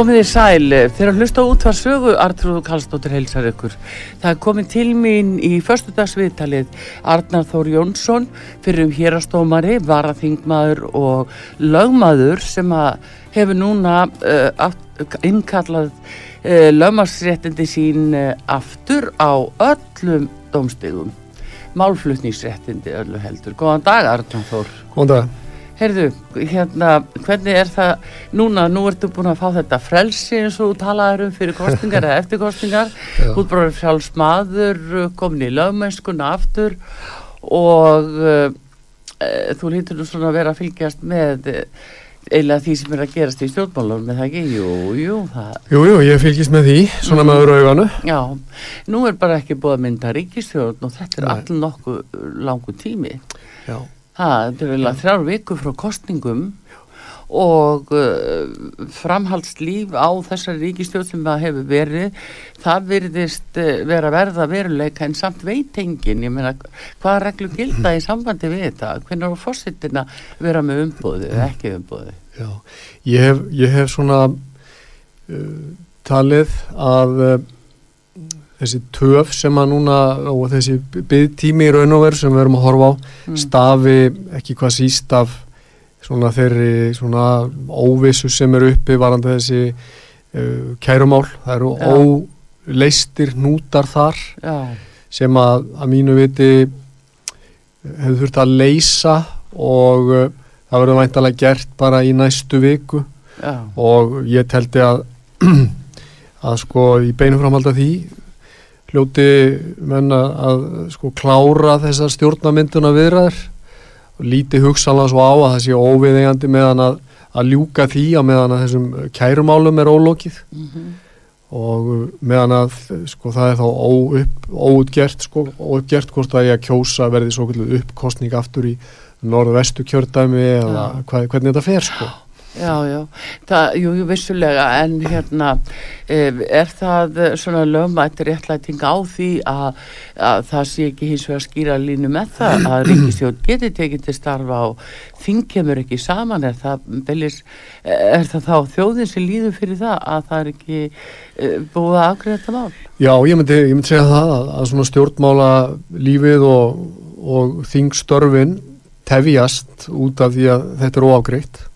Komið í sæl, þegar hlusta út var sögu Artrúð Kallstóttir heilsar ykkur. Það komið til mín í förstudagsviðtalið Arnar Þór Jónsson fyrir um hérastómari, varaþingmaður og lögmaður sem hefur núna uh, innkallað uh, lögmarsréttindi sín uh, aftur á öllum domstegum. Málflutningsréttindi öllu heldur. Góðan dag Arnar Þór. Góðan dag. Heyrðu, hérna, hvernig er það, núna, nú ertu búin að fá þetta frelsi eins og þú talaður um fyrir kostingar eða eftir kostingar, þú er bara sjálfsmaður, komin í lögmennskuna aftur og uh, þú lítur nú svona að vera að fylgjast með eiginlega því sem er að gerast í stjórnmálunum, með það ekki? Jú, jú, það... Jú, jú, ég fylgjast með því, svona mm. með öðru auganu. Já, nú er bara ekki búið að mynda ríkistjórn og þetta er all nokkuð langu tími. Já. Það er vel að þrjár viku frá kostningum og uh, framhaldslíf á þessari ríkistjóð sem það hefur verið, það verðist uh, vera verða veruleika en samt veitengin, ég meina hvaða reglu gilda í sambandi við þetta, hvernig er fórsettin að vera með umbóði eða ekki umbóði? Já, ég hef, ég hef svona uh, talið að uh, þessi töf sem að núna og þessi byggtími í raun og veru sem við erum að horfa á mm. stafi ekki hvað síst af svona þeirri svona óvissu sem eru uppi varandi þessi uh, kærumál, það eru ja. óleistir nútar þar ja. sem að, að mínu viti hefur þurft að leysa og uh, það verður væntalega gert bara í næstu viku ja. og ég teldi að að sko í beinum framhald að því hljóti menna að sko klára þessar stjórnamynduna viðræður og líti hugsanlega svo á að það sé óviðegandi meðan að, að ljúka því að meðan að þessum kærumálum er ólokið mm -hmm. og meðan að sko það er þá óupp, óutgert sko, óuppgert hvort að ég að kjósa verði svo uppkostning aftur í norðvestu kjördæmi eða ja. hvað, hvernig þetta fer sko Já, já, það, jú, vissulega, en hérna, er það svona lögmættir réttlæting á því að, að það sé ekki hins vegar skýra línu með það að Ríkistjón geti tekið til starfa á þing kemur ekki saman, er það, belis, er það þá þjóðin sem líður fyrir það að það er ekki búið að afgriða þetta mál? Já, ég myndi, ég myndi segja það að, að svona stjórnmála lífið og, og þingstörfin tefjast út af því að þetta er óafgriðt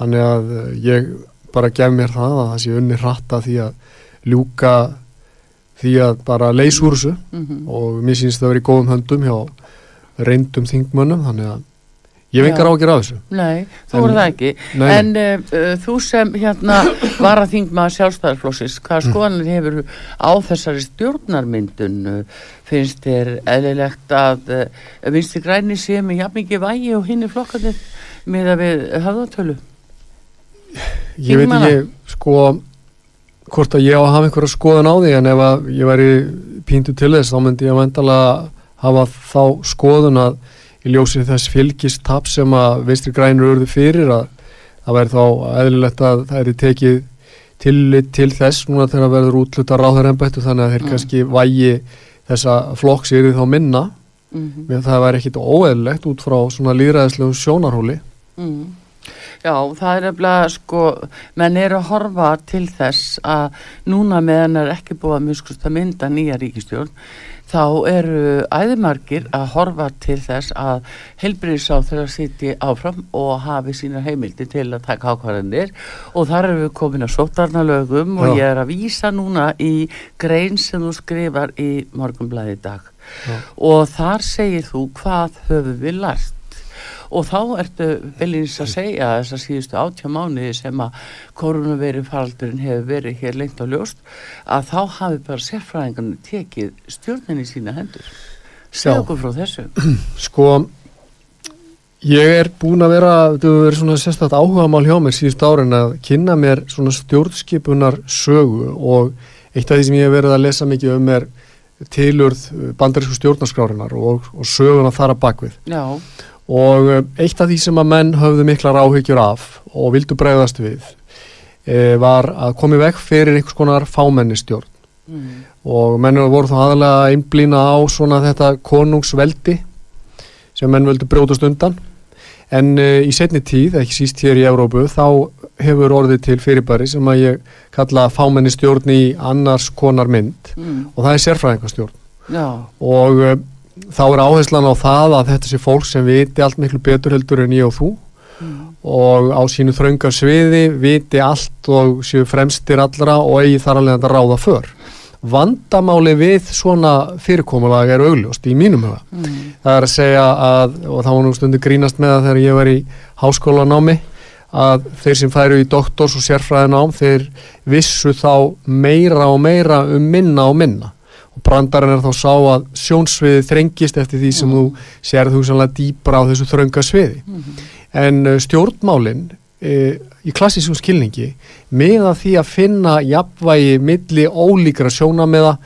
Þannig að eh, ég bara gef mér það að það sé unni hratta því að ljúka því að bara leysa úr þessu mm -hmm. og mér sínst það að vera í góðum höndum hjá reyndum þingmönnum þannig að ég vengar á að gera þessu. Nei, þú voru það ekki. Nei. En uh, þú sem hérna var að þingma sjálfstæðarflósis, hvað mm. skoðanir hefur á þessari stjórnarmyndun finnst þér eðlilegt að uh, vinsti græni sé með jafn mikið vægi og hinn er flokkanir með að við höfðatölu? Ég veit ekki sko hvort að ég á að hafa einhverja skoðan á því en ef ég væri píntu til þess þá myndi ég að vendala hafa þá skoðun að í ljósið þess fylgist tap sem að veistri grænur örðu fyrir að það væri þá eðlilegt að það er tekið tillit til þess núna þegar það verður útluta ráðarembættu þannig að þeir Mm. kannski vægi þessa flokks yfir þá minna Mm með það væri ekkit óeðlilegt út frá svona líðræðislegu sjónarhóli Mm. Já, það er nefnilega sko, menn eru að horfa til þess að núna meðan er ekki búið að muskust að mynda nýja ríkistjórn, þá eru æðimargir að horfa til þess að helbriðsá þeirra sitji áfram og hafi sína heimildi til að taka ákvarðanir og þar eru við komin að sótarnalögum og Já. ég er að vísa núna í grein sem þú skrifar í morgunblæði í dag Já. og þar segir þú hvað höfum við lært og þá ertu viljins að segja þessar síðustu átjá mánuði sem að koronavirin faraldurinn hefur verið hér lengt á ljóst að þá hafi bara sérfræðingarnir tekið stjórninni sína hendur. Segja okkur frá þessu. Sko, ég er búin að vera, þetta hefur verið svona sérstætt áhugamál hjá mér síðust árin að kynna mér svona stjórnskipunar sögu og eitt af því sem ég hef verið að lesa mikið um er tilurð bandarísku stjórnarskrárinar og, og söguna þar að bakvið. já, Og eh, eitt af því sem að menn höfðu miklar áhyggjur af og vildu bregðast við e, var að komi vekk fyrir einhvers konar fámennistjórn. Mm. og mennur voru þá aðalega að einblýna á svona þetta konungsveldi sem menn völdu brjótast undan. En uh, í setni tíð, ekki síst hér í Európu, þá hefur orðið til fyrirbæri sem að ég kalla fámenni stjórn í annars konar mynd. Mm. og það er sérfræðingastjórn. Já, og þá er áherslan á það að þetta sé fólk sem viti allt miklu betur heldur en ég og þú mm. og á sínu þrönga sviði viti allt og séu fremstir allra og eigi þar alveg að ráða för vandamáli við svona fyrirkomulag er augljóst í mínum huga Mm. það er að segja að og þá var nú stundu grínast með það þegar ég var í háskólanámi að þeir sem færu í doktors og sérfræðinám þeir vissu þá meira og meira um minna og minna og brandarinn er þá sá að sjónsviði þrengist eftir því sem Mm. þú sérðu hugsanlega dýpra á þessu þrönga sviði Mm. en uh, stjórnmálin uh, í klassískum skilningi með að því að finna jafnvægi milli ólíkra sjónameða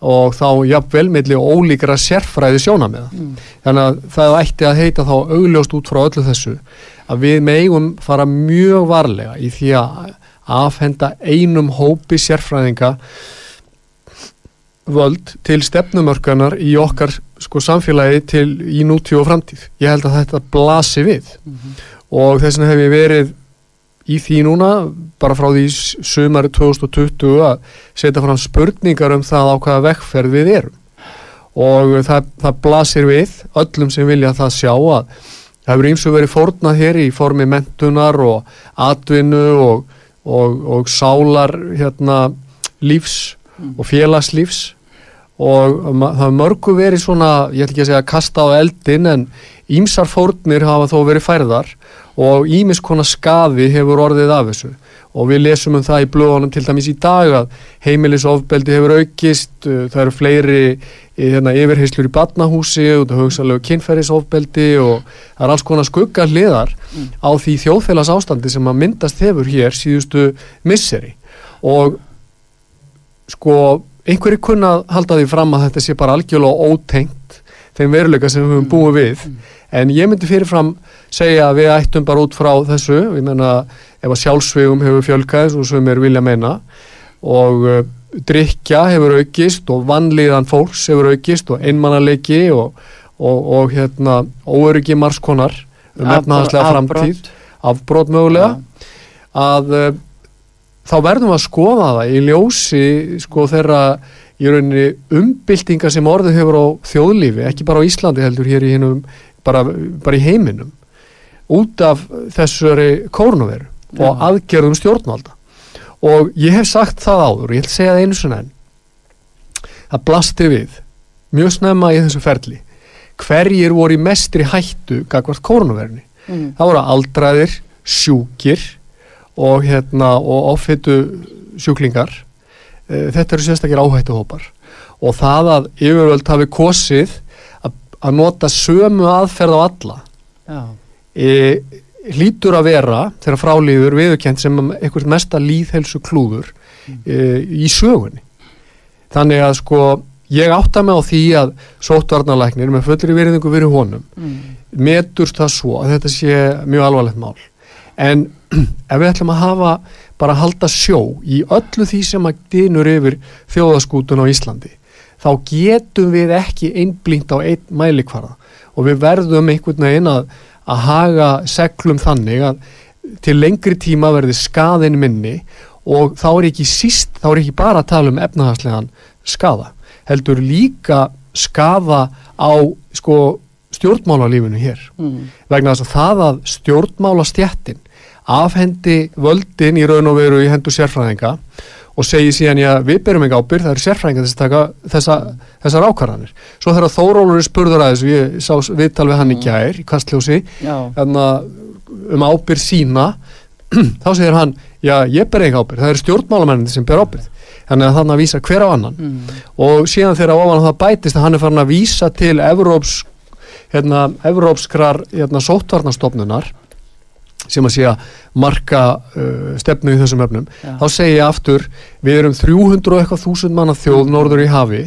og þá jafnvel milli ólíkra sérfræði sjónameða Mm. þannig að það ætti að heita þá augljóst út frá öllu þessu að við megum fara mjög varlega í því að afhenda einum hópi sérfræðinga völd til stefnumörkanar í okkar sko samfélagi til í nútíu og framtíð. Ég held að þetta blasi við Mm. og þess vegna hef ég verið í því núna bara frá því sumari 2020 að setja fram spurningar um það á hvaða vekkferð við erum og það, það blasir við öllum sem vilja það sjá að það hefur eins og verið fórnað hér í formi mentunar og atvinnu og, og, og sálar hérna lífs Mm. og félagslífs og það hefur mörgu verið svona, ég ætla ekki að segja kasta á eldin en ímsar fórnir hafa þó verið færðar og ímis konar skaði hefur orðið af þessu og við lesum um það í blöðunum til dæmis í dag að heimilisofbeldi hefur aukist, uh, það eru fleiri eh, hérna, yfirheyslur í badnahúsi og það hugsalegu kynferðisofbeldi og það er alls konar skugga hliðar Mm. á því þjóðfélags ástandi sem að myndast hefur hér síðustu misseri og sko einhverju kunna halda því fram að þetta sé bara algjörlega ótengt þeim veruleika sem við höfum Mm. búið við Mm. en ég myndi fyrirfram segja að við ættum bara út frá þessu ég menna ef að sjálfsvegum hefur fjölkaðis og sem er vilja meina og uh, drikja hefur aukist og vannlíðan fólks hefur aukist og einmannaleiki og, og, og hérna óöryggi marskonar um efnahanslega framtíð afbrot mögulega að uh, þá verðum við að skoða það í ljósi sko þeirra í rauninni umbyltinga sem orðið hefur á þjóðlífi, ekki bara á Íslandi heldur hér í hinum, bara, bara í heiminum út af þessari kórnuveru og Já. aðgerðum stjórnvalda og ég hef sagt það áður ég ætla að segja það einu svona enn það blasti við mjög snemma í þessu ferli hverjir voru í mestri hættu gagvart kórnuverunni Mm. það voru aldraðir, sjúkir og hérna og offitu sjúklingar. Eh, þetta eru sérstakir áhættuhópar. Og það að yfirvöld hafi kosið að, að nota sömu aðferð á alla e, hlýtur að vera þegar frálíður viðurkent sem eitthvað mesta líðhelsu klúður e, í sögunni. Þannig að sko ég átta mig á því að sóttvarnalæknir með fullri virðingu fyrir honum Mm. metur það svo að þetta sé mjög alvarlegt mál en ef við ætlum að hafa bara að halda sjó í öllu því sem að dynur yfir þjóðaskútun á Íslandi þá getum við ekki einblínt á einn mælikvarða og við verðum einhvern veginn að, að haga seglum þannig að til lengri tíma verði skaðin minni og þá er ekki síst, þá er ekki bara að tala um efnahagslegan skaða heldur líka skaða á sko stjórnmálalífinu hér Mm. vegna þess að það að stjórnmála stjættin afhendi völdin í raun og veru í hendur sérfræðinga og segi síðan já við berum ekki ábyrð það eru sérfræðinga þess að taka þessa, þessar ákvarðanir. Svo þegar Þórólur spurður að þessu, ég sá viðtal við hann í gær í kastljósi hérna, um ábyrð sína þá segir hann, já ég ber ekki ábyrð það eru stjórnmálamennin sem ber ábyrð þannig að þannig að vísa hver á annan mm. og síðan þegar ofan það bætist að hann er farin að vísa til Evróps, hérna, Evrópskrar hérna, sóttvarnastofnunar sem að sé að marka uh, stefnu í þessum efnum Já. þá segi ég aftur, við erum 300 og eitthvað þúsund manna þjóð norður í hafi.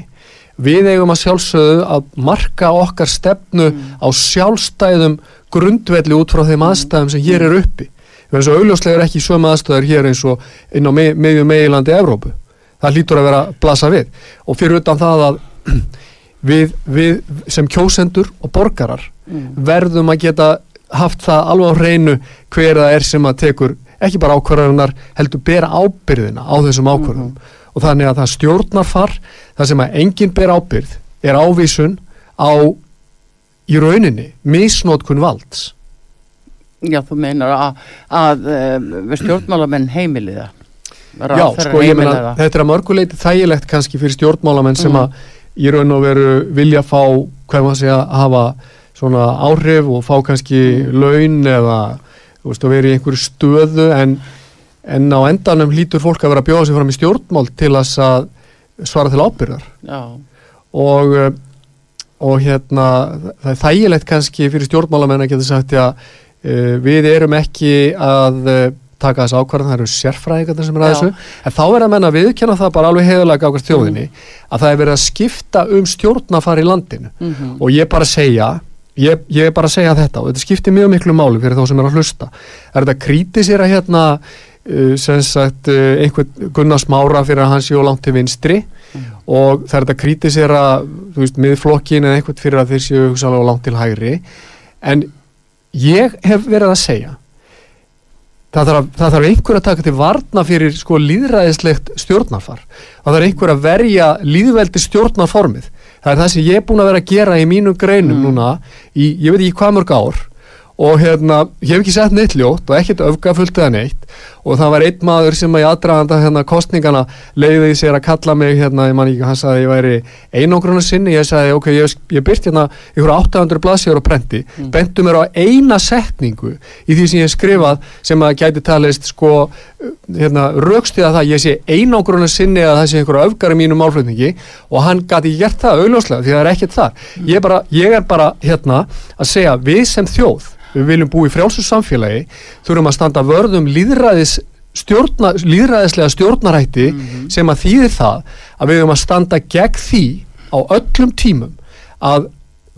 Við eigum að sjálfsögðu að marka okkar stefnu á sjálfstæðum grundvelli út frá þeim aðstæðum sem hér er uppi. Við erum svo augljóslega ekki sömu aðstæður hér eins og inn á me meðjum meilandi Evrópu. Það hlýtur að vera blasa við. Og fyrir utan það að við, við sem kjósendur og borgarar Mm. verðum að geta haft það alveg á hreinu hver það er sem að tekur ekki bara ákvarðarinnar heldur bera ábyrðina á þessum ákvarðum og þannig að það stjórnarfar það sem að enginn ber ábyrð er ávísun á í rauninni misnótkun valds. Já, þú meinar að, að uh, stjórnmálamenn heimiliða Já, sko ég meina þetta er að mörguleiti þægilegt kannski fyrir stjórnmálamenn sem Mm. að í raun og veru vilja fá hvað maður segja að hafa svona áhrif og fá kannski Mm. laun eða veist vera í einhverju stöðu en, en á endanum hlýtur fólk að vera að bjóða sig fram í stjórnmál til að svara til ábyrðar og, uh, og hérna það er þægilegt kannski fyrir stjórnmálamenn að geta sagt að uh, við erum ekki að uh, taka þessu ákvarðan, það eru sérfræðingarnir sem er að Já. þessu, en þá er að menna að viðkjanna það bara alveg heiðalega ákvæmst þjóðinni að það er verið að skipta um stjórnafar í landinu. Mm og ég bara segja ég, ég bara segja þetta og þetta skiptir mjög miklu máli fyrir þá sem er að hlusta. Er þetta kritisera hérna uh, sem sagt uh, einhvern Gunnar Smára fyrir að hann sé og langt til vinstri? Og það er þetta kritisera þú veist, miðflokkin eða einhvern fyrir að þeir séu hugsalega langt til hægri. En ég hef verið að segja það þarf, það þarf einhver að taka til varna fyrir sko líðræðislegt stjórnarfar. Það þarf einhver að verja líðveldi stjórnarformið það er það sem ég er búin að vera að gera í mínum greinum Mm. núna í, ég veit ekki hvað mörg ár og hérna, ég hef ekki sett neitt ljótt og ekkert öfgafullt eða neitt og það var einn maður sem að í aðdraganda hérna kostningana leiði sér að kalla mig hérna, ég man ekki, hann sagði að ég væri einangruna sinni, ég sagði ok, ég, ég byrt hérna ykkur 800 blaðsjóður á prenti, Mm. bentu mér á eina setningu í því sem ég skrifað sem að gæti talist sko hérna, raukstiða það, ég sé einangruna sinni að það sé einhverja öfgar í mínu málflutningi og hann gæti gert það auðljóslega því það er ekkert þar. Ég, er bara, ég er bara hérna að segja við sem þjóð við viljum búa í frjálsum samfélagi þurfum að standa vörðum líðræðis stjórna, líðræðislega stjórnarætti sem að þýðir það að við höfum að standa gegn því á öllum tímum að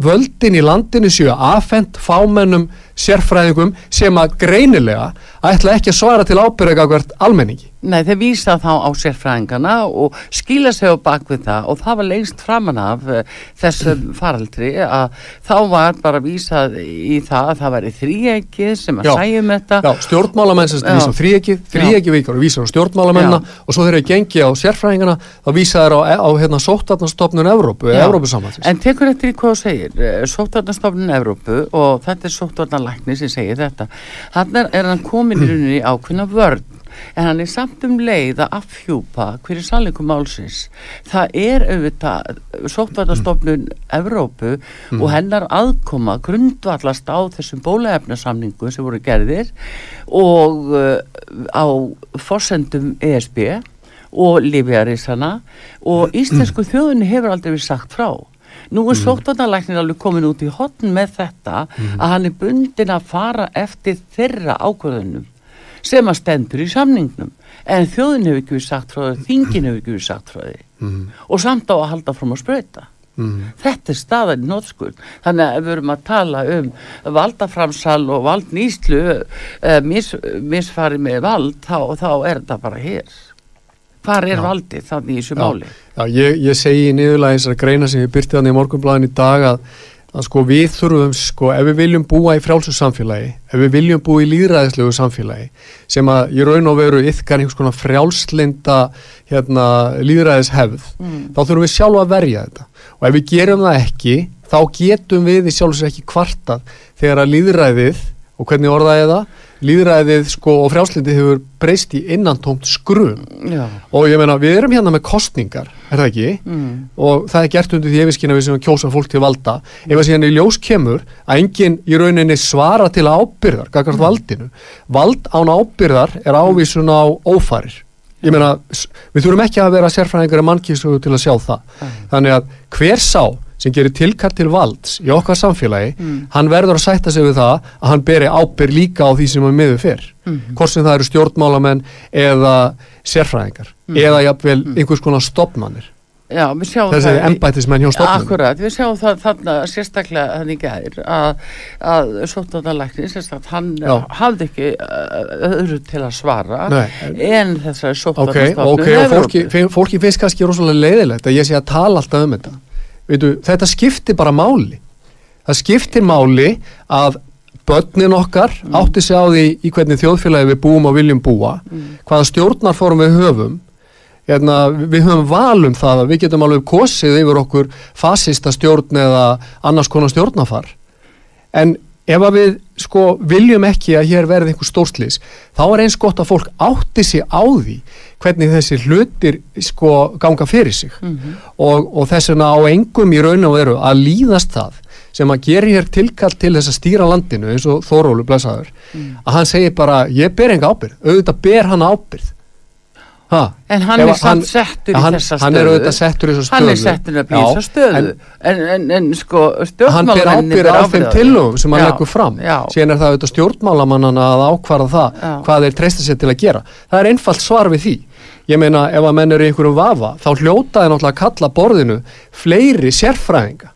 völdin í landinu séu afhent fámennum sérfræðingum sem að greinilega ætla ekki að svara til ábyrðagagvert almenningi. Nei, þeir vísa þá á sérfræðingana og skýla sig á bakvið það og það var lengst framan af uh, þessum faraldri að þá var bara vísað í það að það væri þríegið sem að Já. sæjum þetta Já, stjórnmálamenn sem vísa á þríegið, þríegið vikar og vísa á stjórnmálamennina og svo þegar ég gengi á sérfræðingana þá vísa þær á, á hérna, sóttarnastofnun Evrópu, Já. Evrópusamhansins. En tekur eftir í hvað þú segir, sóttvarnastofnun Evrópu og þetta er sóttvarnalækni sem segir þetta. Hann er, er hann komin í rauninni ákveðna vörn en hann er samt um leið að afhjúpa hverju sannleikum málsins. Það er auðvitað sóttvarnastofnun Evrópu og hennar aðkoma grundvallast á þessum bólaefnasamningu sem voru gerðir og uh, á forsendum ESB og Lífjarísana og íslensku þjóðinni hefur aldrei verið sagt frá. Nú er sóttvarnalæknir alveg komin út í hotn með þetta að hann er bundin að fara eftir þeirra ákvörðunum sem að stendur í samningnum en þjóðin hefur ekki verið sagt frá því, þingin hefur ekki verið sagt frá því og samt á að halda fram að sprauta. Mm. Þetta er staðan í nótskuld. Þannig að við erum að tala um valdaframsal og valdnýslu, uh, mis, misfari með vald, þá, þá er þetta bara hér. Hvar er Já. valdið þannig í þessu Já. máli? Já, ég, ég segi í niðurlega þessar greina sem ég byrti þannig í morgunblæðin í dag að, að sko við þurfum sko ef við viljum búa í frjálsu samfélagi ef við viljum búa í líðræðislegu samfélagi sem að í raun og veru yfkar einhvers konar frjálslinda hérna, líðræðishefð Mm. þá þurfum við sjálf að verja þetta og ef við gerum það ekki þá getum við í sjálfs ekki kvartað þegar að líðræðið og hvernig orðaði það? Líðræðið sko og frjálslindi hefur breyst í innantómt skrum. Já. og ég meina við erum hérna með kostningar er það ekki? Mm. og það er gert undir því yfirskina við sem kjósa fólk til valda. Ef að síðan í ljós kemur að enginn í rauninni svara til ábyrðar gagart valdinu. Vald án ábyrðar er ávísun á ófarir. Ég meina við þurfum ekki að vera sérfræðingar en mannkísugu til að sjá það. Þannig að hver sá sem gerir tilkall til valds í okkar samfélagi Mm. hann verður að sætta sig við það að hann beri ábyrð líka á því sem hann miður fyrr Mm. hvort sem það eru stjórnmálamenn eða sérfræðingar eða jafnvel einhvers konar þessi það. í- embætismenn hjá stopnannir Akkurat, við sjáum það þarna sérstaklega þannig gæðir að, að sóttanarlækni, sérstaklega hann Já. hafði ekki öðru til að svara Nei, en þessari ok, sóttanarstofnun ok, og fólki, fólki finnst kannski rosalega leiðilegt að ég sé að tala alltaf um þetta Veitu, þetta skiptir bara máli. Það skiptir máli að börnin okkar átti sig á því í hvernig þjóðfélagi við búum og viljum búa hvaða stjórnarform við höfum. Hérna, við höfum val um það að við getum alveg kosið yfir okkur fasista stjórn eða annars konar stjórnarfar. En ef við sko viljum ekki að hér verði einhver stórslis þá er eins gott að fólk átti sig á því hvernig þessi hlutir sko ganga fyrir sig. Og, og þess vegna á engum í raun og veru að líðast það sem að gera hér tilkall til þess að stýra landinu eins og Þórólu blessaður að hann segir bara ég ber enga ábyrð, auðvitað ber hann ábyrð ha, En hann er samt settur í hann, þessa stöðu hann er auðvitað settur í þessa stöðu Hann er settur í þessa stöðu. en, en, en, sko hann ber ábyrð á þeim tillögum sem hann Já, leggur fram. Já, síðan er það auðvitað stjórnmálamannana að ákvarða það Já. hvað þeir treysta sér til að gera. Það er einfalt svar við því ég meina ef að menn eru í einhverjum vafa þá hljóta þeir náttúrulega að kalla borðinu fleiri sérfræðinga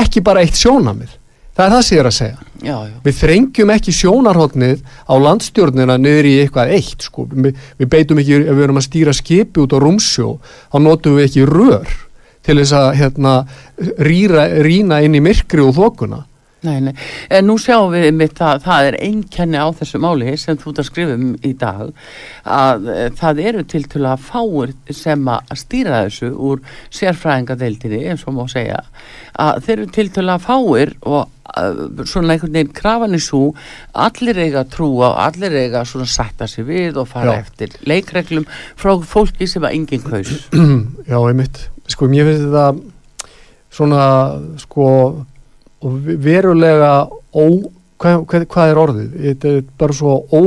ekki bara eitt sjónamið það er það sem ég er að segja. Já, já, við þrengjum ekki sjónarhóttnið á landstjórnina niður í eitthvað eitt sko. við, við beitum ekki, ef við erum að stýra skipi út á rúmsjó þá notum við ekki rör til þess að hérna, rýra, rýna inn í myrkri og þokuna Nei, nei, en nú sjáum við mitt að það er einkenni á þessu máli sem þú ert að skrifa um í dag að e, það eru til til að fáir sem að stýra þessu úr sérfræðingadeildinni eins og má segja að þeir eru til til að fáir og uh, svona einhvern veginn krafan í svo allir eiga að trúa og allir eiga að svona sætta sig við og fara Já. eftir leikreglum frá fólki sem að enginn kaus Já, einmitt. Sko, mér finnst þetta svona, sko, og verulega ó, hvað, hvað, hvað er orðið? Þetta er bara svo ó,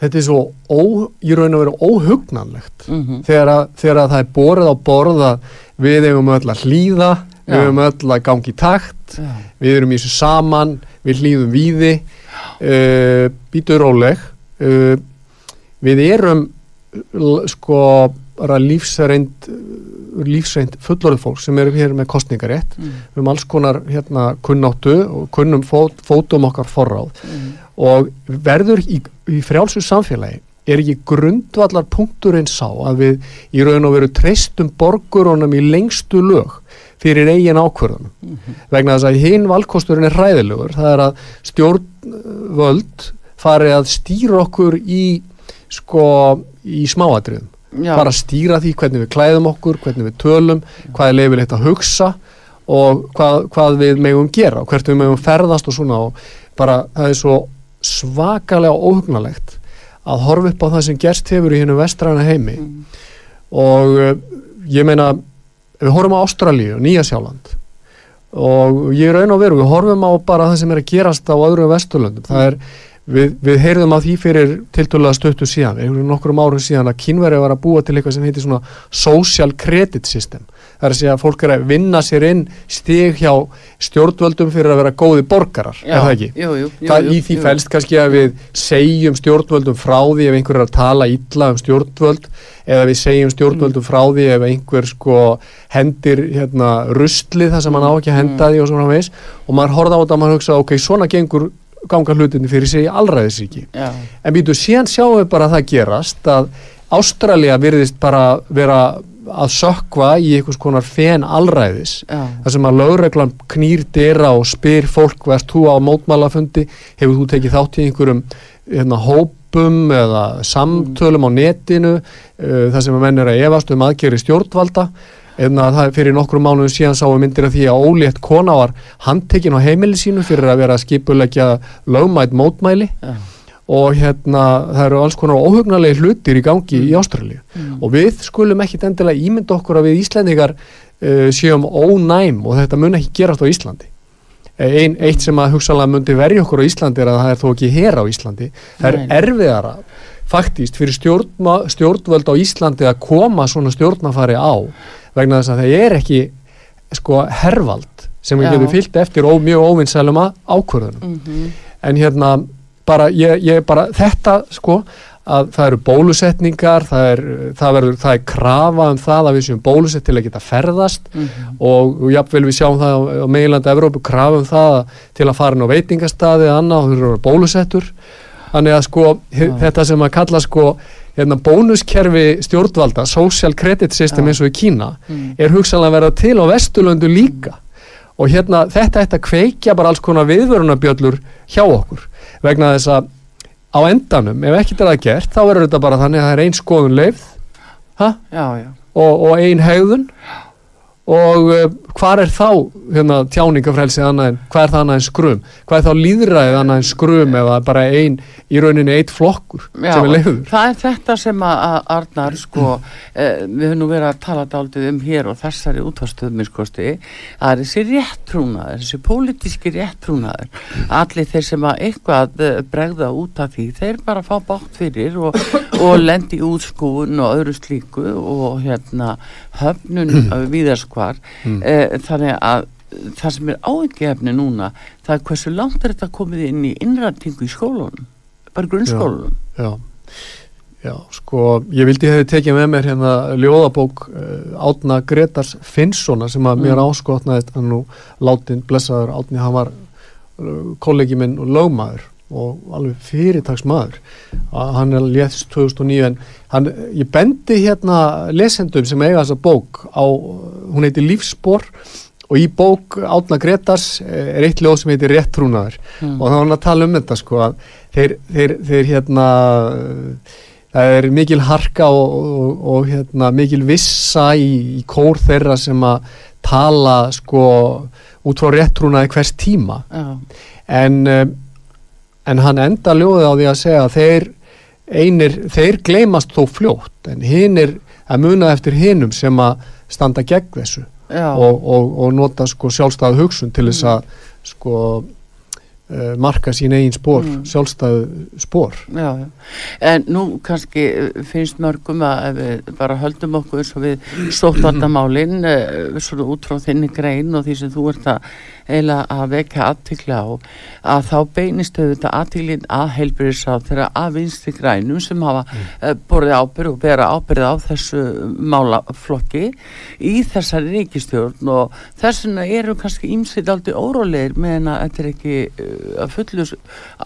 þetta er svo ó, í raun og veru óhugnanlegt. mm Þegar að, þegar að það er borð á borð að við eigum öll að hlýða, við Já. eigum öll að gangi takt, Já, við erum í þessu saman, við hlýðum víði, uh, býtu róleg, uh, við erum sko bara lífsreind lífsreind fullorðið fólk sem eru hér með kostningarétt mm, við erum alls konar hérna kunnáttu og kunnum fót, fótum okkar forráð. Mm, og verður í, í frjálsu samfélagi er ekki grundvallar punkturinn sá að við í raun og veru treystum borgurunum í lengstu lög fyrir eigin ákvörðunum? Mhm. vegna þess að hinn valkosturinn er hræðilegur. Það er að stjórnvöld fari að stýra okkur í sko í smáatriðum já, bara stýra því hvernig við klæðum okkur hvernig við tölum, hvað er leifilegt að hugsa og hvað, hvað við megum gera og hvert við megum ferðast og svona. Og bara það er svo svakalega óhugnalegt að horfa upp á það sem gerst hefur í hennu vestræna heimi. Mm. og uh, ég meina við horfum á Ástralíu og Nýja Sjáland og ég raun og veru við horfum á bara það sem er að gerast á öðrum vesturlöndum. Það er Við, við heyrðum að því fyrir tiltölulega stöttu síðan, einhverjum nokkrum árum síðan að kynveri var að búa til eitthvað sem heitir svona social credit system. það er að segja að fólk er að vinna sér inn stig hjá stjórnvöldum fyrir að vera góði borgarar, Já, er það ekki? Jú, jú, jú, það í því fælst kannski að við segjum stjórnvöldum frá því ef einhver er að tala illa um stjórnvöld eða við segjum stjórnvöldum frá því ef einhver sko hendir hérna ruslið það sem hann á ekki að henda því og svona veis og maður horfða á þetta og maður hugsa ok, svona gengur ganga hlutinni fyrir sig í allræðisríki Já, en býtu, síðan sjáum við bara að það gerast að Ástralja virðist bara vera að sökva í einhvers konar fen allræðis þar sem að lögreglan knýr dyra og spyr fólk veist þú á mótmálafundi hefur þú tekið þátt í einhverjum hérna, hópum eða samtölum á netinu uh, þar sem að menn er að efast um aðgeri stjórnvalda en að það fyrir nokkrum mánuðum síðan sáum myndir af því að ólétt kona var handtekinn á heimili sínu fyrir að vera skipulegja lögmætt mótmæli. Já, og hérna það eru alls konar óhugnarlega hlutir í gangi í Ástralíu. Og við skulum ekkit endilega ímynda okkur að við Íslendingar uh, séum ónæm og þetta mun ekki gerast á Íslandi. Ein, eitt sem að hugsalega myndi verja okkur á Íslandi er að það er þó ekki hér á Íslandi. Það er erfiðara faktíst fyrir stjórnma, stjórnvöld á Íslandi að koma svona stjórnafari á vegna þess að það er ekki sko hervald sem við getum fyllt eftir ó, mjög óvinnsælum ákvörðunum. Mhm, en hérna bara, ég, ég bara þetta sko að það eru bólusetningar það er, það verður, það er krafa um það að við séum bólusett til að geta ferðast mhm, og, og jafnvel við sjáum það á, meilandi Evrópu krafa um það að, til að fara inn á veitingastaði eða annað og vera bólusettur þannig að sko Já. þetta sem að kalla sko hérna, bónuskerfi stjórnvalda social credit system Já. eins og í Kína mhm. er hugsanlega að vera til á Vesturlöndu líka og hérna þetta ætti að kveikja bara alls konar viðvörunabjöllur hjá okkur vegna þess að á endanum, ef ekkert er það gert þá verður þetta bara þannig að það er ein skoðun leifð ha? já, já, og, og ein hegðun og uh, hvað er þá hérna, tjáningafrelsið annað en hvað er það annað en skrum? Hvað er þá líðræðið annað en skrum eða bara ein, í rauninni eitt flokkur Já, sem er leifður það er þetta sem að Arnar sko, eh, við höfum nú verið að tala dálítið um hér og þessari útvarstöðum skosti, það er þessi réttrúnaður, þessi pólitíski réttrúnaður allir þeir sem að eitthvað eh, bregða út af því, þeir bara fá bátt fyrir og, og lendi í útskúun og öðru slíku og hérna höfnun viðarskvar Mm. eh, þannig að það sem er áhengjefni núna það er hversu langt er þetta komið inn í innrætingu í skólunum bara grunnskólunum Já, já, sko, ég vildi hefði tekið með mér hérna ljóðabók uh, Átna Gretars Finnssona sem að mér Mm. áskotnaðist hann nú látin blessaður Átni, hann var uh, kollegi minn og lögmaður og alveg fyrirtagsmaður að hann er léðst 2009 en hann, ég bendi hérna lesendum sem eiga þessa bók á, hún heitir Lífsspor og í bók Átna Gretars eh, er eitt ljóð sem heitir Réttrúnaður Mm. og þá er hann að tala um þetta sko að þeir, þeir, þeir hérna það er mikil harka og, og, og hérna mikil vissa í, í kór þeirra sem að tala sko út frá réttrúnaði hvers tíma. Já, en, uh, en hann enda ljóðið á því að segja að þeir einir, þeir gleymast þó fljótt en hinn er að muna eftir hinnum sem að standa gegn þessu og, og, og nota sko sjálfstæðu hugsun til þess að sko uh, marka sín eigin spór, Mm. sjálfstæðu spór Já, já. En nú kannski eh, finnst mörgum að við bara höldum okkur eins og við sóttvartamálin svona út frá þinni grein og því sem þú ert að eiginlega að vekja aðtikla á að þá beinist auðvitað aðtiklin að heilbyrðisráð þeirra að vinstri grænum sem hafa mm. borðið ábyrð og bera ábyrð á þessu málaflokki í þessari ríkistjórn og þess vegna eru kannski ímsitt aldrei órólegir meðan að þetta er ekki uh, að fullu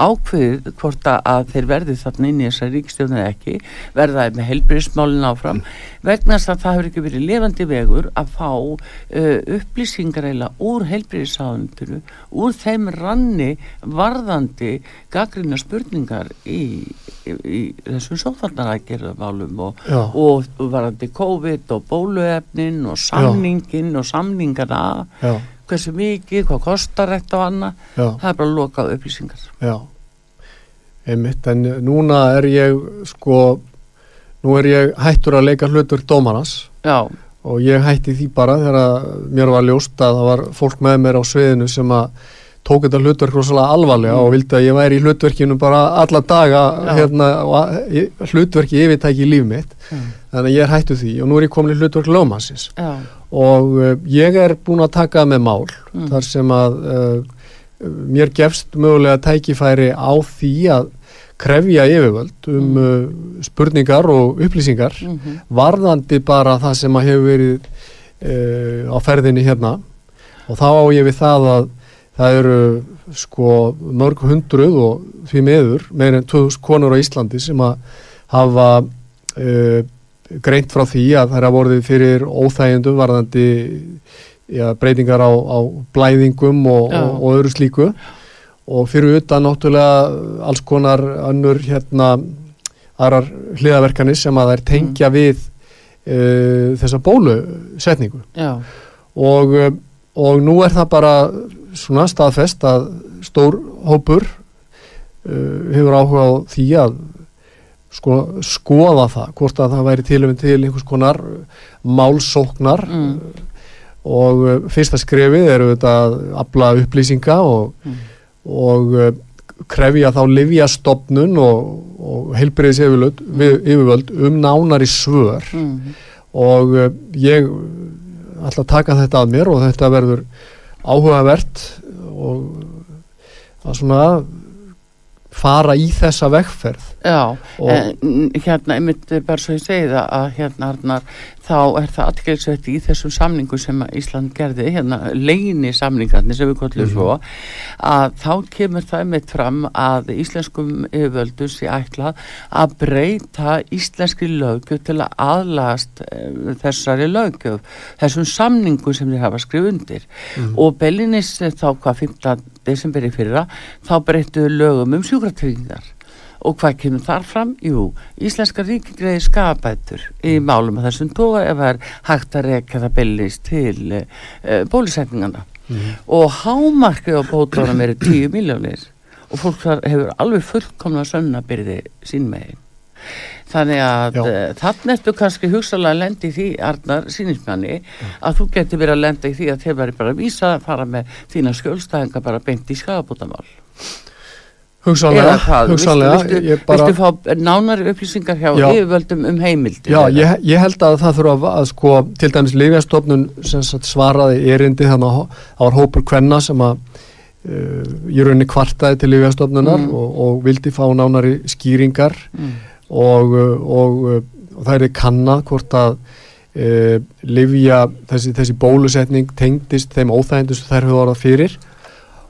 ákveðið hvort að- þeir verði þarna inn í þessari ríkistjórn eða ekki verða þeir með heilbyrðismálin áfram vegna þess að það hefur ekki verið lifandi vegur að fá uh, upplýsingar eiginlega úr heilbyrðisráðundinu úr þeim ranni varðandi gaggrina spurningar í, í, í þessum sóþarnarækjörðumálum og, Já. og, og varðandi COVID og bóluefnin og samningin og samningana. Já, hversu mikið, hvað kostar þetta og annað? Já, það er bara lokað upplýsingar. Já. Einmitt, en núna er ég sko nú er ég hættur að leika hlutur dómarans. Já, og ég hætti því bara þegar mér var ljóst að það var fólk með mér á sviðinu sem að tók þetta hlutverk rosalega alvarlega Mm. og vildi að ég væri í hlutverkinu bara alla daga hérna, og hlutverki yfirtæki í líf mitt. Já, þannig að ég er hættu því og nú er ég komin í hlutverk lögmannsins. Já, og uh, ég er búin að taka með mál Mm. þar sem að uh, mér gefst mögulega tækifæri á því að krefja yfirvöld um uh, spurningar og upplýsingar Mhm. varðandi bara það sem að hefur verið uh, á ferðinni hérna. Og þá á ég við það að það eru sko mörg hundruð og því meður meir en 2000 konur á Íslandi sem að hafa uh, greint frá því að það er að vorðið fyrir óþægjendum varðandi ja, breytingar á, á blæðingum og, og, og öðru slíku og fyrir utan náttúrulega alls konar önnur hérna aðrar hliðaverkanir sem að þær tengja við uh, þessa bólusetningu og, uh, og nú er það bara svona staðfest að stór hópur uh, hefur áhuga á því að sko, skoða það hvort að það væri til um til einhvers konar málsóknar Mm. og fyrsta skrefið eru þetta að afla upplýsinga og, Mm. Og uh, krefja þá livjastofnun og, og heilbriðis yfirvöld, yfirvöld um nánari svör Mhm. og uh, ég ætla að taka þetta að mér og þetta verður áhugavert og að svona fara í þessa vegferð Já, Og- en hérna, einmitt bara svo ég segi það að hérna Arnar, þá er það aðgæðsveit í þessum samningu sem Ísland gerði, hérna leini samningarnir sem við kollum Mhm. svo, að þá kemur það einmitt fram að íslenskum yfirvöldu sé ætlað að breyta íslenskri lögjöf til að aðlast e, þessari lögjöf, þessum samningu sem þeir hafa skrif undir Mhm. og Bellinis eh, þá hvað 15. desember í fyrra, þá breyttu lögum um sjúkratryggingar og hvað kemur þar fram? Jú, Íslenska ríki greiði skapætur í málum að þessum tóa ef það er hægt að reka það bellis til uh, bólusetningana Mhm. og hámarkið á bótunum eru 10 miljónir og fólk hefur alveg fullkomna sönnabyrði sín megin þannig að Já. uh, þannig ertu kannski hugsalega að lenda í því Arnar sínismanni að þú getur verið að lenda í því að þeir væri bara að vísa að fara með þína skjólstæðinga bara beint í skagabótamál hugsanlega, hugsanlega viltu, ég bara, viltu fá nánari upplýsingar hjá Já. yfirvöldum um heimildi já, ég, ég held að það þurfa að, að sko, til dæmis Lífjastofnun svaraði erindi þannig að það var hópur kvenna sem að uh, í rauninni kvartaði til Lífjastofnunar Mm. og, og vildi fá nánari skýringar mm. og, uh, og, uh, og það er kannad hvort að uh, livja þessi, þessi bólusetning tengdist þeim óþægindu sem þær höfðu orðað fyrir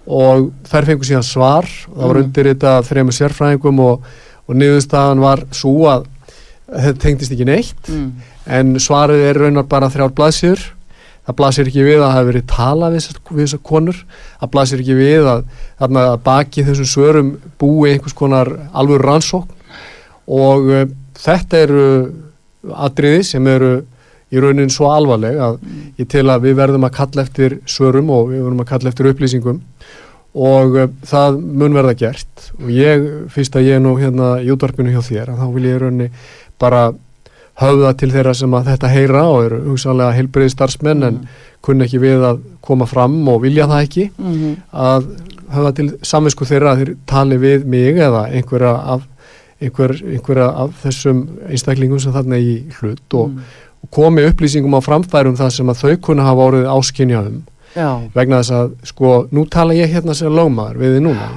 og þær fengur síðan svar. Og það var Mm. undir þetta þremur sérfræðingum og, og niðurstaðan var svo að þetta tengdist ekki neitt. Mm. en svarið er raunar bara þrjár blaðsýður það blasir ekki við að það hefur verið tala við þessar, konur. Það blasir ekki við að, að baki þessum svörum búi einhvers konar alveg rannsókn. Og uh, þetta eru atriði sem eru í raunin svo alvarleg að ég tel að við verðum að kalla eftir svörum og við verðum að kalla eftir upplýsingum. Og uh, það mun verða gert. Og ég, fyrst að ég er nú hérna í útvarpinu hjá þér, þá vil ég í rauninni bara höfða til þeirra sem að þetta heyra og eru hugsanlega heilbriði starfsmenn en kunna ekki við að koma fram og vilja það ekki. Mm. að höfða til samvinsku þeirra að þeir tali við mig eða einhverja af, einhver, einhverja af þessum einstaklingum sem þarna í hlut og, Mm. Komi upplýsingum á framfærum það sem að þau kunna hafa orðið áskynja um. Já, vegna þess að sko nú tala ég hérna sem lögmaður við þið núna.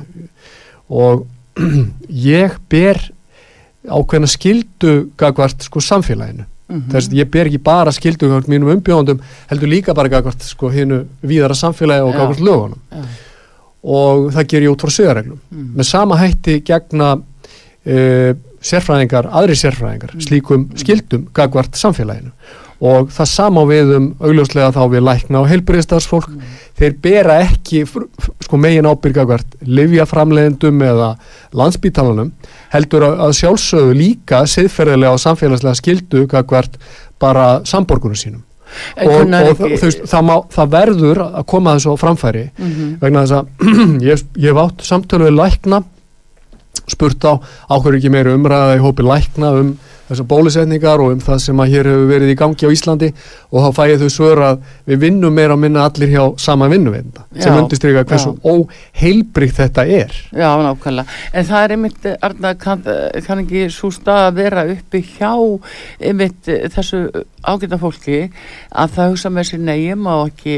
Og ég ber ákveðna skildu gagvart sko samfélaginu. Mm þess að ég ber ekki bara skildu gagvart mínum umbjóðandum heldur líka bara gagvart sko hinu víðara samfélagi og Já. gagvart lögunum. Já. og það ger ég út frá sögareglum Mm. með sama hætti gegna uh, sérfræðingar, aðri sérfræðingar Mm. slíkum skildum gagvart samfélaginu og það sama á við um augljóslega þá við lækna og heilbriðstarfsfólk Mm. þeir bera ekki sko megin ábyrgagvart livjaframlegendum eða landsbítalanum heldur að, sjálfsögðu líka siðferðilega og samfélagslega skildu gagvart bara samborgunum sínum En og, og ekki- veist, það, má, það verður að koma þessu á framfæri Mhm. vegna þess að ég, ég hef átt samtölu við lækna spurt á áhverju ekki meiri umræða í hópi lækna um þessar bólusetningar og um það sem að hér hefur verið í gangi á Íslandi og þá fæ ég þau svör að við vinnum meira að minna allir hjá sama vinnuvenda sem Já, undirstryka hversu óheilbrygt þetta er. Já, nákvæmlega. En það er einmitt, Arna, kann, kann ekki svo stað að vera uppi hjá einmitt þessu ágæta fólki að það hugsa með sér ég má ekki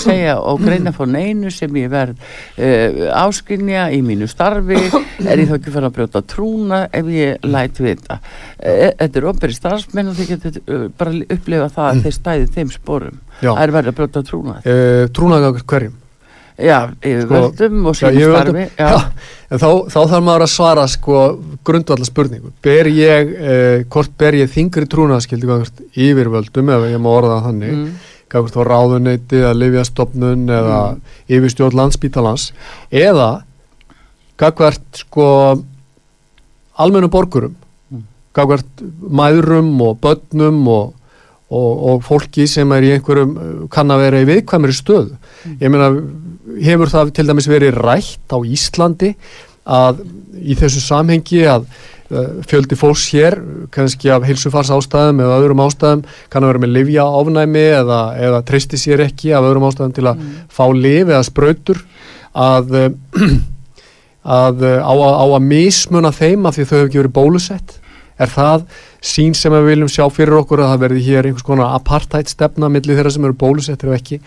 segja og greina fór neinu sem ég verð uh, áskynja í mínu starfi, er ég þá ekki fyrir að brjóta trúna ef ég læt vita. Uh, þetta er ofberi starfsmenn og þið getur uh, bara upplifa það að þeir stæði þeim sporum. Já. Það er verið að brjóta trúna. Uh, Trúnaðgangast hverjum? Já, yfir Sko, og Já, sínu ég starfi. veit að- já, en þá, þá þarf maður að svara sko grundvallar spurningu ber ég, eh, hvort ber ég þingri trúnaðskildi yfirvöldum ef ég má orða þannig Mm. gangast á ráðuneyti eða livjastofnun eða yfirstjórn landsbítalans eða gangvart sko almennu borgurum Mm. gangvart mæðurum og börnum og Og, og fólki sem er í einhverjum kann að vera í viðkvæmri stöðu. Ég meina, hefur það til dæmis verið rætt á Íslandi að í þessu samhengi að uh, fjöldi fólks hér, kannski af heilsufars ástæðum eða öðrum ástæðum, kann að vera með livja ofnæmi eða, eða treysti sér ekki af öðrum ástæðum til að fá liv eða sprautur að, að á, á að mismuna þeim af því þau hefur ekki verið bólusett. Er það sín sem við viljum sjá fyrir okkur að það verði hér einhvers konar apartheid stefna millir þeirra sem eru bólusettir og ekki?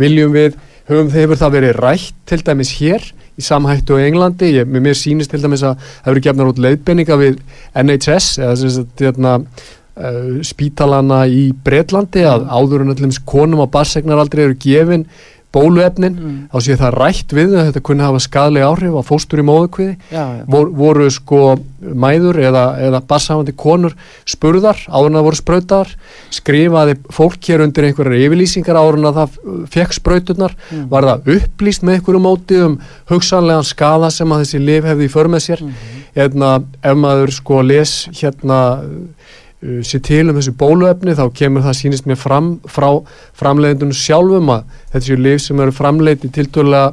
Viljum við, höfum hefur það verið rætt til dæmis hér í samhættu á Englandi, ég, mér sýnist til dæmis að það verið gefnar út leiðbenninga við NHS eða sem sagt hérna spítalana í Breitlandi að áður en allir konum á barsegnaraldri eru gefin bóluefnin, Mm. þá sé það rætt við að þetta kunni hafa skadlega áhrif á fóstur í móðukviði vor, voru sko mæður eða, eða bassafandi konur spurðar áður en það voru sprautaðar skrifaði fólk hér undir einhverjar yfirlýsingar áður en að það fekk sprauturnar Mm. var það upplýst með einhverju móti um hugsanlegan skada sem að þessi lif hefði í för með sér Mhm. hérna, ef maður sko les hérna uh, sér til um þessu bóluefni þá kemur það sýnist mér fram frá framleiðendunum sjálfum að þetta séu lif sem eru framleitt í tiltölulega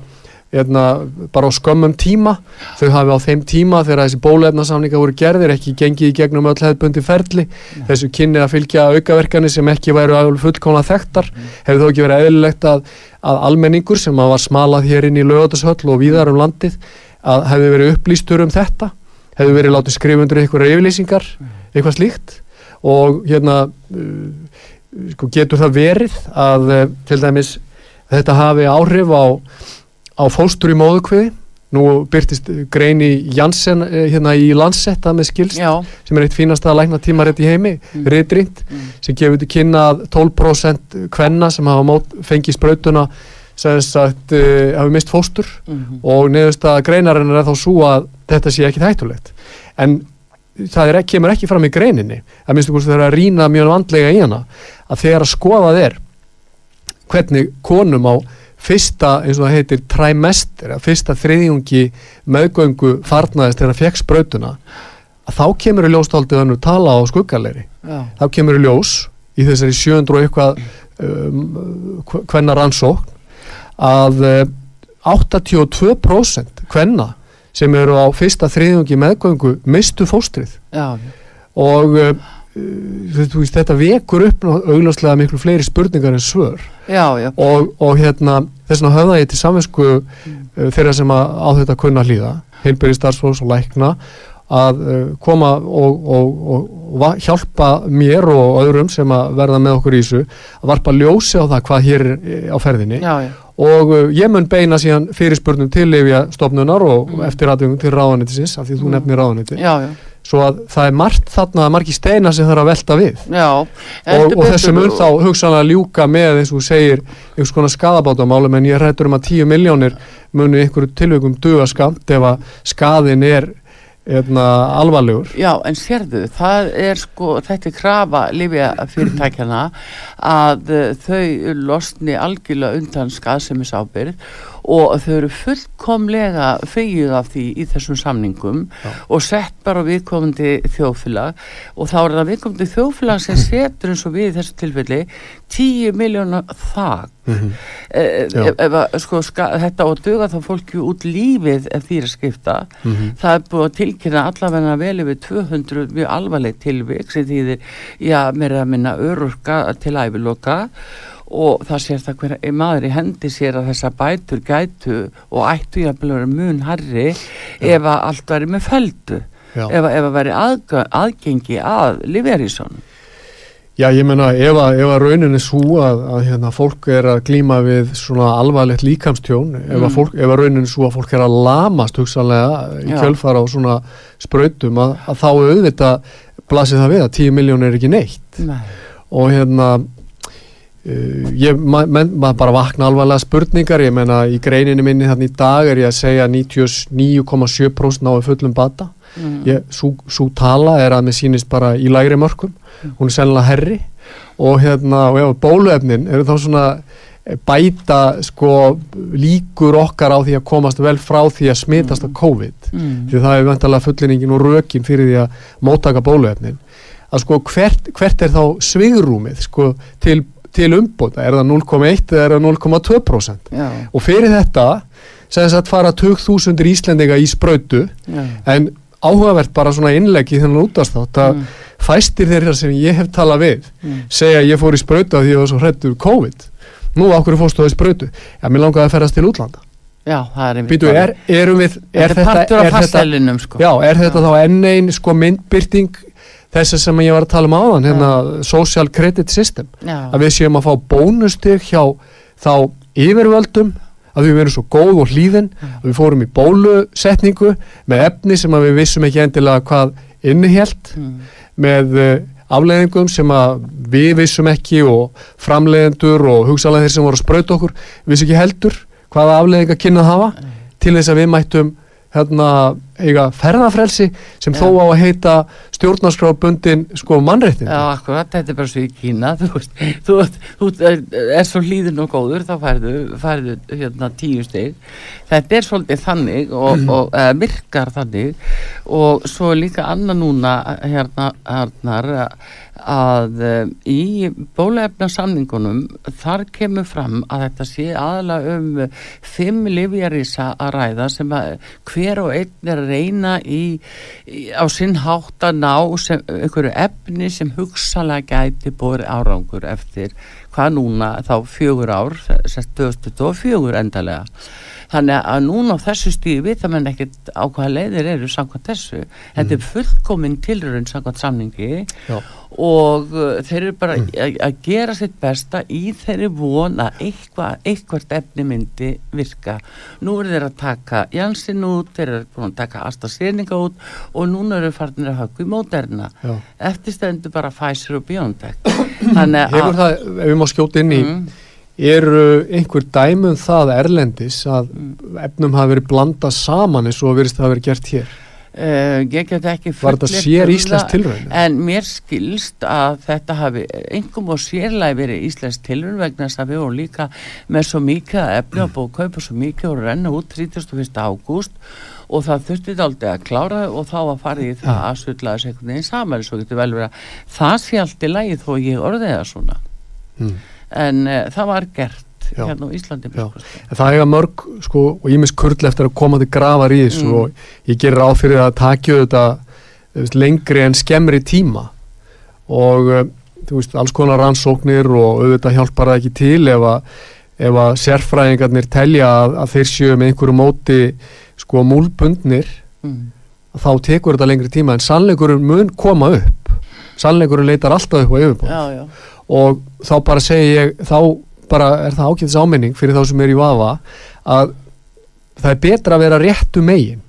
hérna, bara á skömmum tíma. Þau hafi á þeim tíma þegar þessi bóluefnasamninga voru gerðir ekki gengið í gegnum öll hefðbundi ferli. Þessu kynni að fylgja aukaverkani sem ekki væru alveg fullkomna þekktar. Hefur þó ekki verið eðlilegt að, að almenningur sem að var smalað hér inn í lögatashöll og víðar um landið að hefði verið upplýstur um þetta hefði verið látið skrifa undir einhverja yfirlýsingar eitthvað slíkt og hérna uh, sko, getur það verið að uh, til dæmis þetta hafi áhrif á, á fóstur í móðukviði nú byrtist grein í Janssen uh, hérna í landsetta með skilst Já, sem er eitt fínasta lækna tímarétt í heimi Mm. ritrýnt, Mm. sem gefur til kynna að 12% kvenna sem hafa mót, fengið sprautuna sem sagt uh, hafi mist fóstur mhm. og neðust að greinarinn er þá svo að þetta sé ekki hættulegt en það er, kemur ekki fram í greininni að minnstu hvort það er að rýna mjög vandlega í hana að þegar að skoðað er hvernig konum á fyrsta, eins og það heitir trimester, að fyrsta þriðjungi meðgöngu farnaðist þegar það fekk sprautuna að þá kemur í ljóstaldið önnur tala á skuggalegri. Já, þá kemur í ljós í þessari 700 og eitthvað um, hvenna rannsókn að uh, 82% hvenna sem eru á fyrsta þriðjungi meðgöngu mistu fóstrið já, og uh, veist, þetta vekur upp augljóslega miklu fleiri spurningar en svör já, já. og, og hérna þess vegna höfða ég til samvinsku uh, þeirra sem á þetta kunna hlýða heilbyrði starfsfólks og lækna að uh, koma og, og, og, og hjálpa mér og öðrum sem að verða með okkur í þessu að varpa ljósi á það hvað hér er eh, á ferðinni já, já. Og uh, ég mun beina síðan fyrirspurnum til Livja stofnunar og Mm. eftir aðtöngum til ráðanitisins af því þú Mm. nefnir ráðaniti já, já. svo að það er margt þarna margi steina sem þarf að velta við Já, og, og þessu mun þá hugsanlega ljúka með eins og segir einhvers konar skadabátamálum en ég hrættur um að 10 miljónir munu einhverju tilveikum duga skamt ef að skadin er eitna, alvarlegur. Já, en sérðu, það er sko, þetta er krafa lifja fyrirtækjana að uh, þau losni algjörlega undan skaðsemis ábyrð og þau eru fullkomlega fegið af því í þessum samningum Já. og sett bara viðkomandi þjóðfélag og þá er það viðkomandi þjóðfélag sem setur eins og við í þessu tilfelli 10 miljónar þak Mhm. eh, Já. ef, ef, að, sko, þetta að duga þá fólki út lífið ef því er að skipta Mhm. það er búið að tilkynna allavega vel yfir 200 mjög alvarleg tilvik sem þýðir, já, mér er að minna örurka til æviloka og það sér það hver maður í hendi sér að þessa bætur gætu og ættu jafnvel að mun herri ef að allt væri með feldu Já. ef, að- ef að veri aðga, aðgengi að Liverísson Já, ég menna, ef að, ef að raunin er svo að, að hérna, fólk er að glíma við svona alvarlegt líkamstjón, ef, Mm. að fólk, ef að raunin er svo að fólk er að lamast hugsanlega í Já. kjölfara á svona sprautum, að, að þá auðvitað blasið það við að 10 miljón er ekki neitt Nei. og hérna uh, ég, ma, men, maður bara vakna alvarlega spurningar, ég menna í greininu minni þannig í dag er ég að segja 99,7% náðu fullum bata. Mm. ég, svo, tala er að mér sýnist bara í lægri mörkum. Hún er sennilega herri og hérna og ef bóluefnin eru þá svona eh, bæta sko líkur okkar á því að komast vel frá því að smitast af COVID. Mm. því það er vendalega fullinningin og rökin fyrir því að móttaka bóluefnin. Að sko hvert, hvert er þá svigrúmið sko til, til umbóta? Er það 0,1 eða er það 0,2% Já, og fyrir þetta sem sagt fara 2000 Íslendinga í sprautu já. en áhugavert bara svona innlegg í þennan útastátt að Mm. fæstir þeirra sem ég hef talað við Mm. segja að ég fór í sprautu af því ég var svo hrættur COVID. Nú okkur fórstu það í sprautu? Já, mér langaði að ferast til útlanda. Já, það er einmitt er, erum við er Þetta er er fastælinum sko. Já, er þetta þá enn einn sko myndbyrting þess sem ég var að tala um áðan hérna, social credit system Já. að við séum að fá bónustig hjá þá yfirvöldum að við verum svo góð og hlýðin að við fórum í bólusetningu með efni sem við vissum ekki endilega hvað innihjælt Mm. með uh, afleðingum sem við vissum ekki og framleiðendur og hugsalega þeir sem voru að sprauta okkur vissu ekki heldur hvaða afleðinga kynna að hafa til þess að við mættum hérna eiga ferðafrelsi sem Já. þó á að heita stjórnarskrábundin sko mannréttin Já, akkurat, þetta er bara svo í Kína þú veist, þú, þú er, svo hlýðin og góður, þá færðu, færðu hérna tíu stig þetta er svolítið þannig og, og eða, virkar þannig og svo líka annað núna hérna, hérna að um, í bólaefna samningunum þar kemur fram að þetta sé aðalega um fimm livjarísa að ræða sem að hver og einn er að reyna í, í, á sinn hátt að ná sem, einhverju efni sem hugsalega gæti búið árangur eftir hvað núna þá fjögur ár sérst 2024 endalega þannig að núna á þessu stíði vita menn ekkert á hvaða leiðir eru samkvæmt þessu þetta er fullkomin tilrönd samkvæmt samningi Já. og uh, þeir eru bara að að gera sitt besta í þeirri von að eitthvað, eitthvað efni myndi virka. Nú eru þeir að taka Jansin út, þeir eru búin að taka AstraZeneca út og núna eru farnir að höggu í Moderna. Já. Eftir stendur bara Pfizer og BioNTech. Þannig Hefur að... það, ef við má skjóta inn í Mm, eru einhver dæmum það erlendis að efnum hafi verið blandað saman eins og verist það hafi verið gert hér uh, ég get ekki Var þetta sér um það, tilraun? En mér skilst að þetta hafi engum og sérlega verið íslensk tilraun vegna þess að við vorum líka með svo mikið að efni og búið að kaupa svo mikið og renna út 31. ágúst og það þurfti aldrei að klára og þá að fara í það að sulla þessu einhvern veginn saman svo getur vel verið að það sé allt í lagi þó ég orðið það svona mm. En uh, það var gert Já. hérna á Íslandi það eiga mörg sko, og ímis kurl eftir að koma til grafar í þessu Mm. og ég gerir ráð fyrir að takja þetta veist, lengri en skemmri tíma. Og uh, veist, alls konar rannsóknir og auðvitað hjálpar það ekki til ef að, ef að sérfræðingarnir telja að, að þeir séu með einhverju móti sko múlbundnir mm. þá tekur þetta lengri tíma. En sannleikurinn mun koma upp. Sannleikurinn leitar alltaf upp á yfirbóð og þá bara segi ég þá bara er það ágætis áminning fyrir þá sem er í vafa að það er betra að vera réttu megin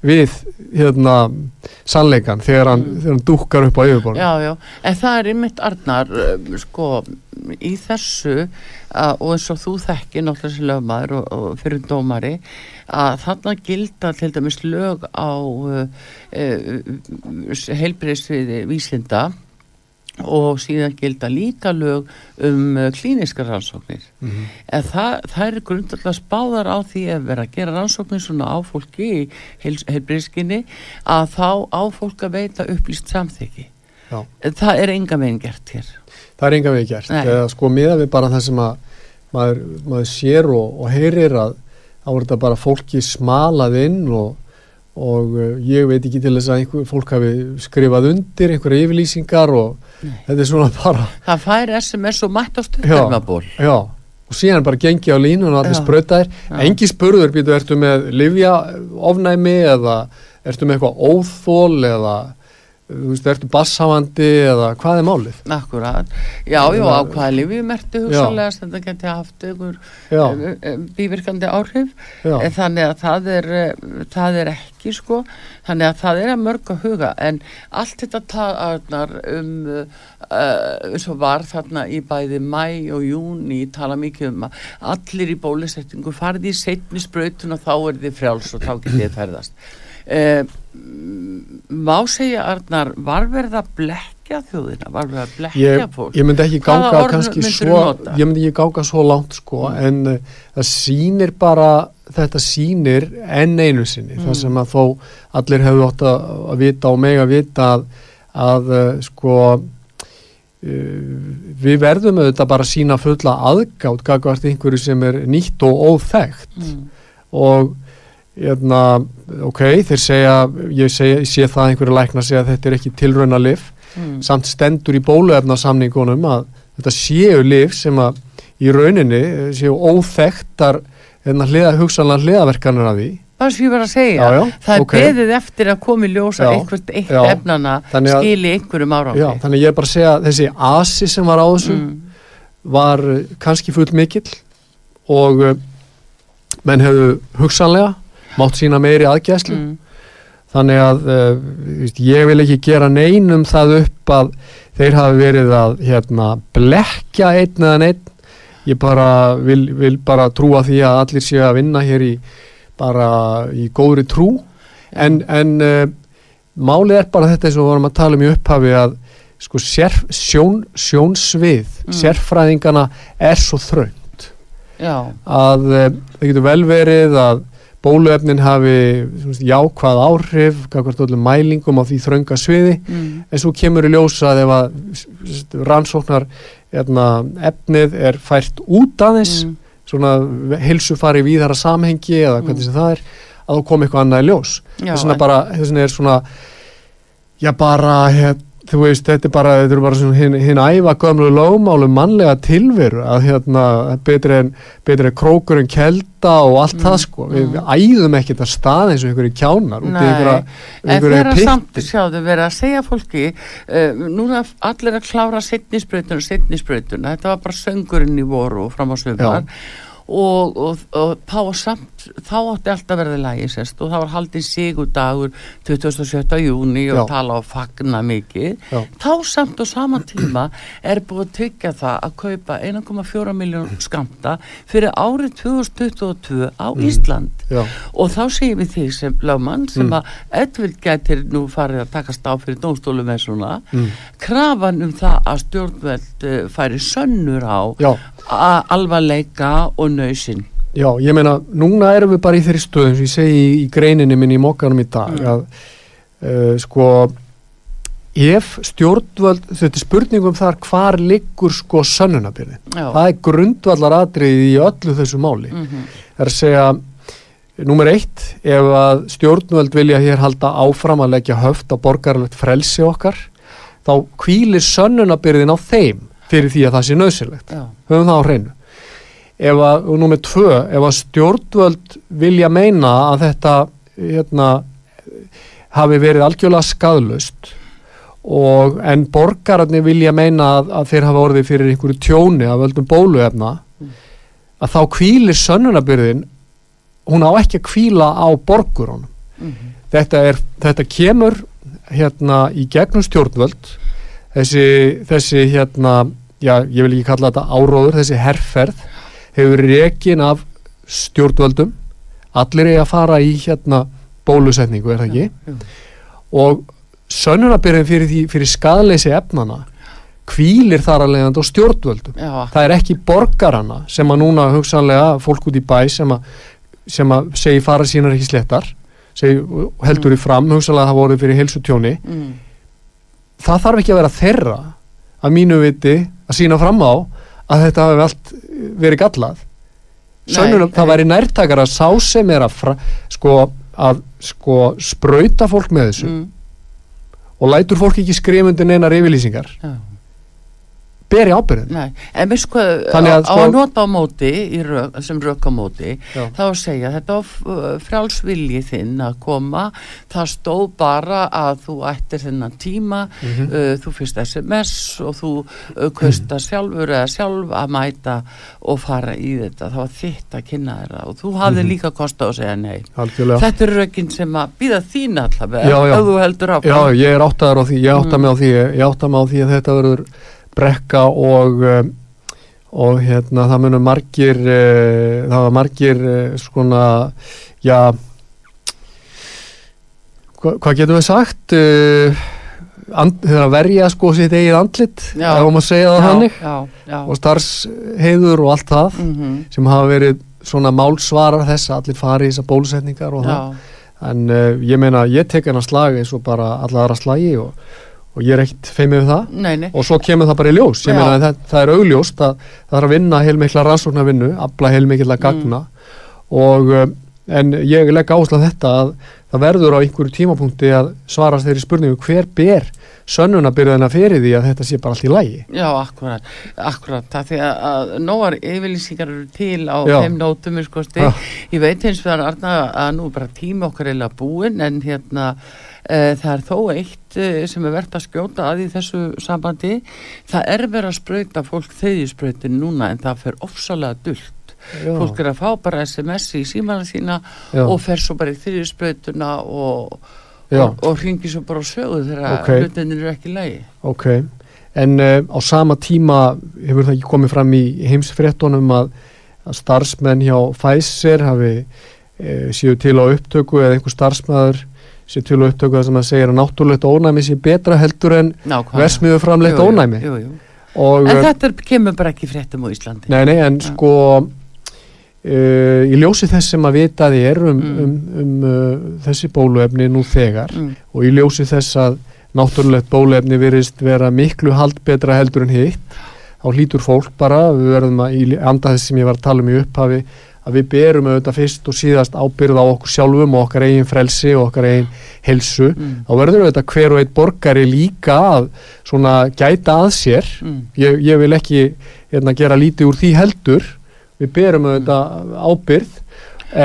við hérna sannleikan þegar hann, Mm. þegar hann dúkkar upp á yfirborðinu Já, já, en það er einmitt Arnar, um, sko, í þessu uh, og eins og þú þekki náttúrulega sem lögmaður og, og fyrir dómari að þarna gilda til dæmis lög á uh, uh, heilbreyðsviði vísinda og síðan gilda líka lög um uh, klíniska rannsóknir. Mhm. en það, það er grundarlega spáðar á því að vera að gera rannsóknir svona á fólki í heilbrískinni að þá á fólk að veita upplýst samþyggi Já. það er enga meginn gert hér. Það er enga vegi gert. Eða sko miða við bara það sem að maður, maður sér og, og heyrir að þá er þetta bara fólki smalað inn og, og uh, ég veit ekki til þess að einhver fólk hafi skrifað undir einhverja yfirlýsingar og Nei. þetta er svona bara það fær SMS og mætt á já, og síðan bara gengi á línun og allir Já. sprötaðir Já. engi spurður býtu, ertu með livja ofnæmi eða ertu með eitthvað óþól eða þú veist, ertu bassháandi eða hvað er málið? Akkurat, já, já, á hvaða lifið merti hugsanlega sem þetta geti haft einhver eh, eh, bívirkandi áhrif. Já, þannig að það er, eh, það er ekki sko, þannig að það er að mörg að huga. En allt þetta taðarnar um uh, eins og var þarna í bæði mæ og júni tala mikið um að allir í bólusettingu farði í setni sprautun og þá er þið frjáls og þá getið ferðast. Uh, má segja Arnar, var verið að blekja þjóðina, var verið að blekja ég, fólk ég myndi ekki orð kannski svo ég myndi ekki ganga svo langt sko Mm. en uh, það sýnir bara þetta sýnir enn einu sinni Mm. það sem að þó allir hefðu átt að, að vita og mega vita að, að uh, sko uh, við verðum auðvitað bara að sína fulla aðgátt gagvart einhverju sem er nýtt og óþægt mm. og hérna, ok, þeir segja ég, segja, ég sé það að einhverju lækna segja að þetta er ekki tilrauna lif Mm. samt stendur í bóluefna samningunum að þetta séu lif sem að í rauninni eh, séu óþekktar að hliða, hugsanlega hliðaverkanir af því Það sem ég var að segja, Já, já, það er ok. beðið eftir að komi ljósa Já, eitthvað eitt efnana að- skili einhverjum. Já, þannig ég er bara að segja að þessi asi sem var á þessu mm. var eh, kannski full mikill og uh, menn hefðu hugsanlega mátt sína meiri aðgæslu Mm. þannig að uh, ég vil ekki gera neinum það upp að þeir hafi verið að hérna, blekja einn eða neitt ég bara vil, vil bara trúa því að allir séu að vinna hér í bara í góðri trú en, en uh, málið er bara þetta eins og við vorum að tala um í upphafi að sko sér, sjón, sjónsvið Mm. sérfræðingana er svo þröngt Já, að uh, það getur vel verið að bóluefnin hafi svona, jákvæð áhrif, kakvart öllum mælingum á því þrönga sviði, mm. en svo kemur í ljósa að ef að rannsóknar hérna, efnið er fært út aðeins, Mm. svona hilsu fari í víðara samhengi eða hvernig sem það er, að þá kom eitthvað annað í ljós. Þess vegna en- bara, þess vegna er svona, já bara, hér, þú veist, þetta er bara, þetta er bara hinn, hinn æfa gömlu lögmálu mannlega tilveru að hérna, betri en, en krókur en kelda og allt Mm, það sko, við, mm. æðum ekkert að stað eins og einhverju kjánar út í einhverja, en einhverju þeirra samt sjáðu verið að segja fólki uh, núna allir að klára setnisbrautun og setnisbrautun, þetta var bara söngurinn í voru og fram á sömur og, og, og þá var samt þá átti alltaf verið lægi sérst og það var haldið sigudagur 27. júni og Já. tala og fagna mikið Já. þá samt á sama tíma er búið að tryggja það að kaupa 1,4 miljón skamta fyrir árið 2022 á Ísland Já, og þá segjum við þig sem lögmann sem Mm. að Edvild gætir nú farið að takast á fyrir dómstólu með svona mm, krafan um það að stjórnveld uh, færi sönnur á alvarleika og nöysinn já, ég meina, núna erum við bara í þeirri stöðum sem ég segi í, greininni minni í mokkanum í dag Mm. að uh, sko ef stjórnvöld, þetta er spurningum þar hvar liggur sko sönnunabyrði það er grundvallar atriði í öllu þessu máli. Mm það er að segja nummer eitt, ef að stjórnvöld vilja hér halda áfram að leggja höft á borgarlegt frelsi okkar þá hvílir sönnunabyrðin á þeim fyrir því að það sé nöðsynlegt já, höfum það á hreinu ef að, og nummer tvö, ef að stjórnvöld vilja meina að þetta hérna hafi verið algjörlega skadlust og en borgararnir vilja meina að, að þeir hafa orðið fyrir einhverju tjóni af öldum bóluefna að þá hvílir sönnunabyrðin hún á ekki að hvíla á borgurunum. Mm þetta, er, þetta kemur hérna í gegnum stjórnvöld. Þessi, þessi hérna já, ég vil ekki kalla þetta áróður þessi herrferð hefur rekin af stjórnvöldum. Allir er að fara í hérna bólusetningu er það ekki? Já, og sönnunabyrðin fyrir, fyrir skadleysi efnana kvílir þar að leiðandi á stjórnvöldum. Já, það er ekki borgarana sem að núna hugsanlega fólk út í bæ sem að, sem að segi fara sínar ekki slettar segi, heldur í fram, hugsanlega það voru fyrir heilsutjóni. Mm, það þarf ekki að vera þeirra að mínu viti að sína fram á að þetta hafi allt verið gallað. Sönnunum, Nei, það væri nærtakar að sá sem er að, fra, sko, að sko, sprauta fólk með þessu mm, og lætur fólk ekki skrifundi neinar yfirlýsingar. Já. Beri ábyrðin en veist hvað, Þannig að á, á sko- að nota á móti rök, sem rök á móti Já. þá að segja þetta á frjálsvilji þinn að koma það stóð bara að þú ættir þennan tíma Mhm. uh, þú fyrst SMS og þú uh, kausta sjálfur eða sjálf að mæta og fara í þetta það var þitt að kynna þeirra og þú hafði Mhm. líka kosta að segja nei algjörlega þetta er rökin sem að býða þín allavega Já, já. ég er áttaður á því, ég átta Mm. á mig á því að þetta verður brekka og um, og hérna það munur margir uh, það var margir uh, svona já hva, hvað getum við sagt uh, and, þegar verja sko sitt eigið andlit ef maður segja það hannig og starfsheiður og allt það Mm sem hafa verið svona málsvarar þess að allir fari í þessar bólusetningar og það. Já, en uh, ég meina ég tek hennar slag eins og bara alla aðra slagi og, og ég er ekkit feimið við það. Nei, nei. Og svo kemur það bara í ljós. Það, það er augljóst að það er að vinna heilmikla rannsóknarvinnu, afla heilmikla gagna. Og uh, en ég legg áherslu á þetta að það verður á einhverju tímapunkti að svarast þeirri spurningu hver ber sönnunabyrðina fyrir því að þetta sé bara allt í lægi Já, akkurat, akkurat, það því að, að nógar yfirlýsingar eru til á Já. þeim nótum, sko, Já. ég veit eins og Arna að nú er bara tími okkar eða búin en hérna uh, það er þó eitt uh, sem er verðt að skjóta að í þessu sambandi, það er verið að sprauta fólk þeirri núna en það fer ofsalega dullt, fólk er að fá bara SMS í símana sína Já. og fer svo bara í sprautuna og, Já. og, og ringi svo bara á sögu þegar Ok. okay. hlutinir eru ekki í lagi. Ok, en uh, á sama tíma hefur það ekki komið fram í heimsfréttunum að, að starfsmenn hjá Pfizer hafi uh, séu til á upptöku eða einhver starfsmæður séu til á upptöku það sem að segja að náttúrulegt ónæmi sé betra heldur en versmiðu jú, ónæmi jú, jú. og En uh, þetta kemur bara ekki fréttum á Íslandi. nei, nei, en sko uh, í ljósi þess sem að vitaði er um, Mm. um, um uh, þessi bóluefni nú þegar Mm. og í ljósi þess að náttúrulegt bóluefni virðist vera miklu haldbetra heldur en hitt þá hlýtur fólk bara, við verðum að í anda þess sem ég var að tala um í upphafi að við berum auðvitað fyrst og síðast ábyrð á okkur sjálfum og okkar eigin frelsi og okkar eigin helsu Mm. þá verður auðvitað hver og einn borgari líka að svona gæta að sér Mm. ég, ég vil ekki hérna, gera lítið úr því heldur við berum auðvitað ábyrð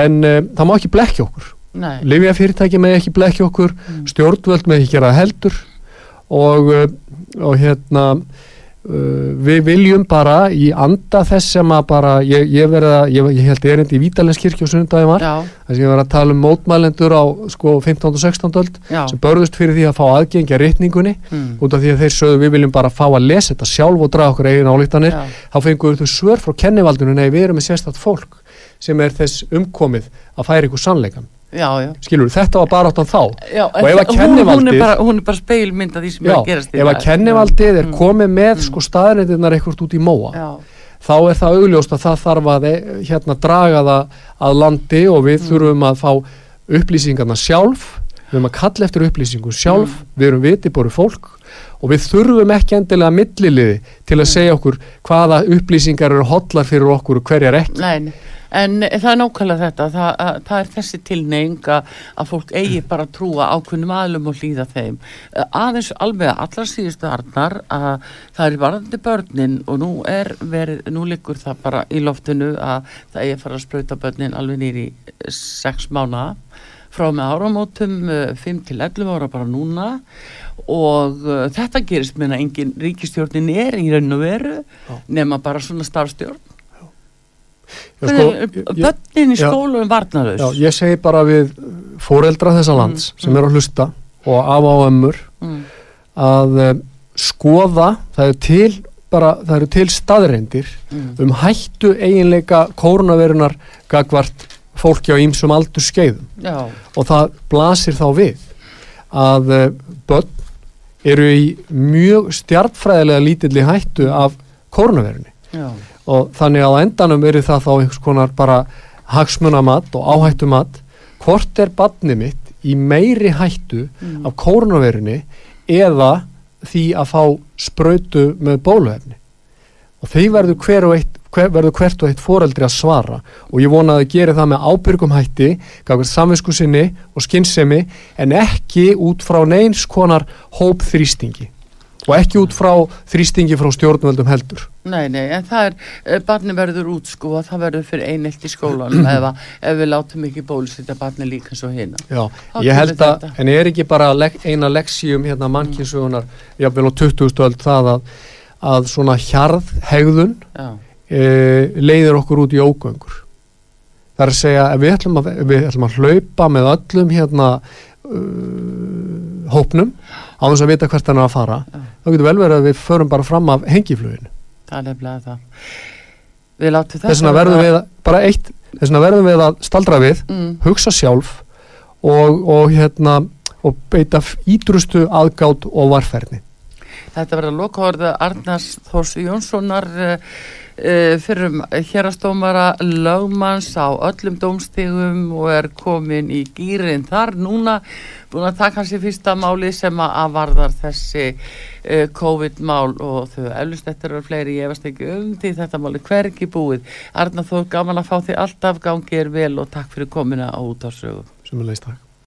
en um, það má ekki blekja okkur Nei. Livja fyrirtæki með ekki blekja okkur Mm. stjórnvöld með ekki gera heldur og, uh, og hérna við viljum bara í anda þess sem að bara ég, ég, verða, ég, ég held erindi í Vítalenskirkju og sunnudagi var, þess að ég var að tala um mótmælendur á sko 15. og 16. öld sem börðust fyrir því að fá aðgengja rétningunni Mm. út af því að þeir sögðu við viljum bara fá að lesa þetta sjálf og draga okkur eigin álíktanir þá fengur þau svör frá kennivaldinu nei við erum með sérstætt fólk sem er þess umkomið að færa ykkur sannleikan Já, já. skilur, þetta var bara áttan þá Já, Og ef að hún, hún, kennivaldið- er bara, hún er bara speilmynd af því sem er Já, að gerast ef að kennivaldið er Mm. komið með Mm. sko staðreindirnar eitthvað út í móa Já, þá er það augljóst að það þarf að eh, hérna draga það að landi og við Mm. þurfum að fá upplýsingarna sjálf við erum að kalla eftir upplýsingum sjálf Mm. við erum vitibóru fólk og við þurfum ekki endilega milliliði til að segja okkur hvaða upplýsingar eru hotlar fyrir okkur og hverjar ekki. Nei, nei. En það er nákvæmlega þetta, það, að, það er þessi tilneying að, að fólk eigi bara að trúa ákveðnum aðlum og hlýða þeim. Eh, Aðeins alveg að allar síðustu arnar að það er varðandi börnin og nú er verið, nú liggur það bara í loftinu að það eigi að fara að sprauta börnin alveg nýri sex mánuða frá með áramótum 5 til 11 ára bara núna og uh, þetta gerist meina engin ríkistjórnin er í raun og veru Já. nema bara svona starfstjórn. Sko, ég- börnin í já. skólum varnalaus Já, ég segi bara við fóreldra þessa lands Mm, sem mm. eru að hlusta og af á ömmur mm, að um, skoða það er til bara, það eru til staðreindir mm, um hættu eiginleika kórnaverunar gagvart fólki á ýmsum aldur skeiðum og það blasir þá við að uh, börn eru í mjög stjartfræðilega lítilli hættu af kórnaverunni og þannig að endanum eru það þá einhvers konar bara hagsmunamatt og áhættumatt hvort er badni mitt í meiri hættu Mm. af kórnaverunni eða því að fá sprautu með bóluefni? Og því verður, hver og eitt, hver, verður hvert og eitt foreldri að svara og ég vona að það geri það með ábyrgum hætti gafur samvisku sinni og skinnsemi en ekki út frá neins konar hópþrýstingi og ekki út frá þrýstingi frá stjórnvöldum heldur nei, nei, en það er, eh, barni verður út og það verður fyrir einelt í skólanum ef, að- ef við látum ekki bólusetja barni líka og hina. Já, Þá ég held að, en er ekki bara eina leksíum hérna mannkynnsugunar, jafnvel á 20. öld það að, að svona hjarð hegðun Já, leiðir okkur út í ógöngur. Það er að segja, við ætlum að, við ætlum að hlaupa með öllum hérna uh, hópnum á þess að vita hvert hann er að fara, Já. þá getur vel verið að við förum bara fram af hengifluginu. það er nefnilega það. Við látum það. Þess vegna verðum við, að- bara eitt, þess vegna verðum við að staldra við Mm, hugsa sjálf og, og hérna og beita ítrustu aðgátt og varferðni. Þetta verður lokaorða Arnars Þórs Jónssonar uh, uh, fyrir hérastómara lögmanns á öllum dómstegum og er komin í gýrin þar núna búin að taka hans í fyrsta máli sem að varðar þessi uh, COVID-mál og þau eflust þetta eru fleiri, ég efast ekki um því þetta máli hvergi búið. Arnar Þór, gaman að fá því alltaf gangið er vel og takk fyrir komina á út á sögu. sem er leist takk.